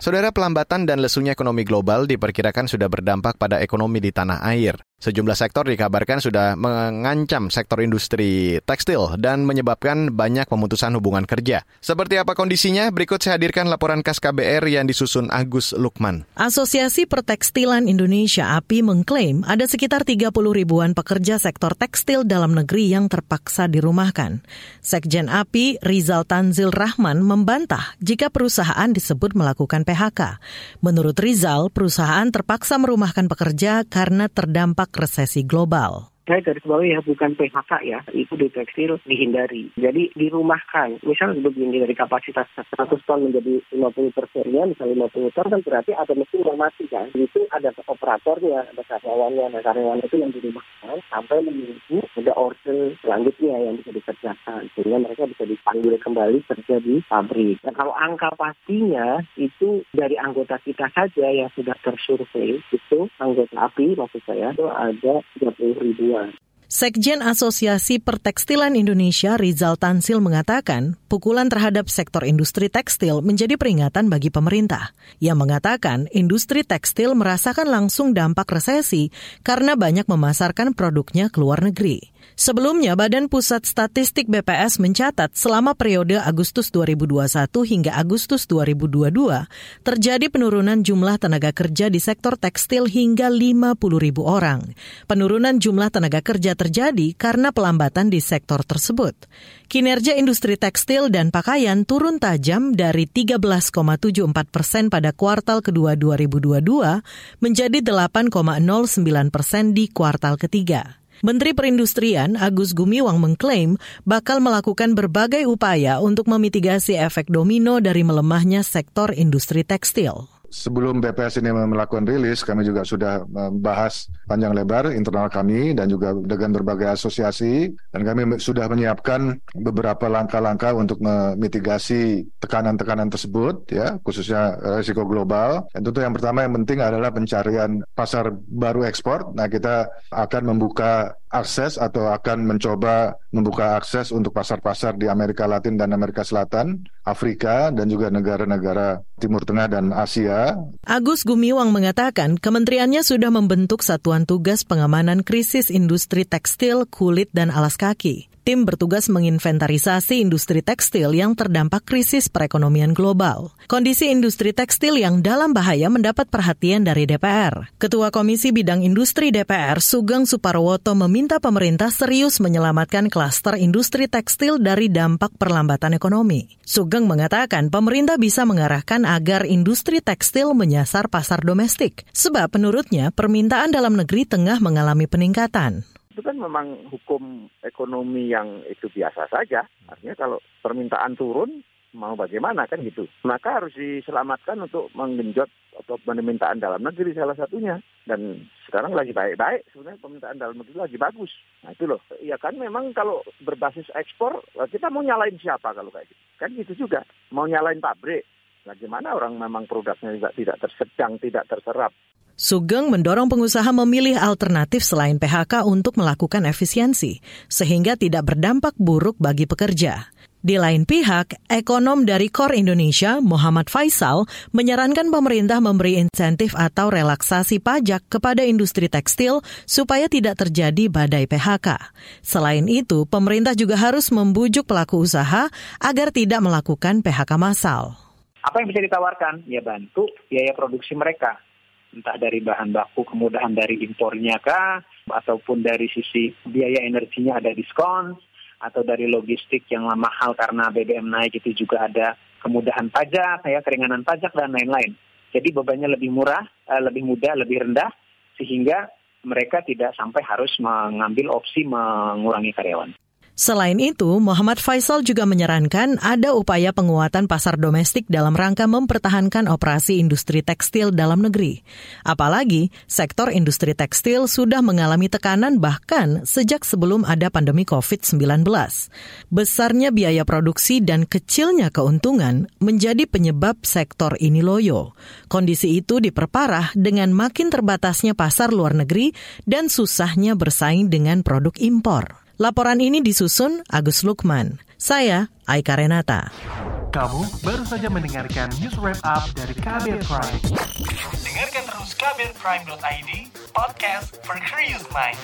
Saudara pelambatan dan lesunya ekonomi global diperkirakan sudah berdampak pada ekonomi di tanah air. Sejumlah sektor dikabarkan sudah mengancam sektor industri tekstil dan menyebabkan banyak pemutusan hubungan kerja. Seperti apa kondisinya? Berikut saya hadirkan laporan khas KBR yang disusun Agus Lukman. Asosiasi Pertekstilan Indonesia API mengklaim ada sekitar 30 ribuan pekerja sektor tekstil dalam negeri yang terpaksa dirumahkan. Sekjen API Rizal Tanzil Rahman membantah jika perusahaan disebut melakukan PHK. Menurut Rizal, perusahaan terpaksa merumahkan pekerja karena terdampak resesi global saya garis bawah ya bukan PHK ya, itu di tekstil dihindari. Jadi dirumahkan, misalnya begini dari kapasitas 100 ton menjadi 50 persennya, misalnya 50 ton kan berarti ada mesin yang mati kan. Itu ada operatornya, ada karyawannya, nah karyawan itu yang dirumahkan sampai menunggu ada order selanjutnya yang bisa dikerjakan. Sehingga mereka bisa dipanggil kembali kerja di pabrik. Dan kalau angka pastinya itu dari anggota kita saja yang sudah tersurvei, itu anggota API maksud saya itu ada 30 ribu Sekjen Asosiasi Pertekstilan Indonesia Rizal Tansil mengatakan, pukulan terhadap sektor industri tekstil menjadi peringatan bagi pemerintah. Ia mengatakan, industri tekstil merasakan langsung dampak resesi karena banyak memasarkan produknya ke luar negeri. Sebelumnya, Badan Pusat Statistik BPS mencatat selama periode Agustus 2021 hingga Agustus 2022, terjadi penurunan jumlah tenaga kerja di sektor tekstil hingga 50 ribu orang. Penurunan jumlah tenaga kerja terjadi karena pelambatan di sektor tersebut. Kinerja industri tekstil dan pakaian turun tajam dari 13,74 persen pada kuartal kedua 2022 menjadi 8,09 persen di kuartal ketiga. Menteri Perindustrian Agus Gumiwang mengklaim bakal melakukan berbagai upaya untuk memitigasi efek domino dari melemahnya sektor industri tekstil sebelum BPS ini melakukan rilis, kami juga sudah membahas panjang lebar internal kami dan juga dengan berbagai asosiasi dan kami sudah menyiapkan beberapa langkah-langkah untuk memitigasi tekanan-tekanan tersebut ya, khususnya risiko global. Dan tentu yang pertama yang penting adalah pencarian pasar baru ekspor. Nah, kita akan membuka akses atau akan mencoba membuka akses untuk pasar-pasar di Amerika Latin dan Amerika Selatan, Afrika, dan juga negara-negara Timur Tengah dan Asia. Agus Gumiwang mengatakan kementeriannya sudah membentuk satuan tugas pengamanan krisis industri tekstil, kulit, dan alas kaki. Tim bertugas menginventarisasi industri tekstil yang terdampak krisis perekonomian global. Kondisi industri tekstil yang dalam bahaya mendapat perhatian dari DPR. Ketua Komisi Bidang Industri DPR, Sugeng Suparwoto meminta pemerintah serius menyelamatkan klaster industri tekstil dari dampak perlambatan ekonomi. Sugeng mengatakan pemerintah bisa mengarahkan agar industri tekstil menyasar pasar domestik. Sebab menurutnya permintaan dalam negeri tengah mengalami peningkatan itu kan memang hukum ekonomi yang itu biasa saja. Artinya kalau permintaan turun, mau bagaimana kan gitu. Maka harus diselamatkan untuk menggenjot atau permintaan dalam negeri salah satunya. Dan sekarang lagi baik-baik, sebenarnya permintaan dalam negeri lagi bagus. Nah itu loh, ya kan memang kalau berbasis ekspor, kita mau nyalain siapa kalau kayak gitu. Kan gitu juga, mau nyalain pabrik. Nah orang memang produknya juga tidak tersedang, tidak terserap. Sugeng mendorong pengusaha memilih alternatif selain PHK untuk melakukan efisiensi, sehingga tidak berdampak buruk bagi pekerja. Di lain pihak, ekonom dari Kor Indonesia, Muhammad Faisal, menyarankan pemerintah memberi insentif atau relaksasi pajak kepada industri tekstil supaya tidak terjadi badai PHK. Selain itu, pemerintah juga harus membujuk pelaku usaha agar tidak melakukan PHK massal. Apa yang bisa ditawarkan? Ya bantu biaya produksi mereka entah dari bahan baku kemudahan dari impornya kah ataupun dari sisi biaya energinya ada diskon atau dari logistik yang mahal karena BBM naik itu juga ada kemudahan pajak, ya keringanan pajak dan lain-lain. Jadi bebannya lebih murah, eh, lebih mudah, lebih rendah sehingga mereka tidak sampai harus mengambil opsi mengurangi karyawan. Selain itu, Muhammad Faisal juga menyarankan ada upaya penguatan pasar domestik dalam rangka mempertahankan operasi industri tekstil dalam negeri. Apalagi, sektor industri tekstil sudah mengalami tekanan bahkan sejak sebelum ada pandemi COVID-19. Besarnya biaya produksi dan kecilnya keuntungan menjadi penyebab sektor ini loyo. Kondisi itu diperparah dengan makin terbatasnya pasar luar negeri dan susahnya bersaing dengan produk impor. Laporan ini disusun Agus Lukman. Saya Aika Renata. Kamu baru saja mendengarkan news wrap up dari Kabel Prime. Dengarkan terus kbrprime.id, podcast for curious mind.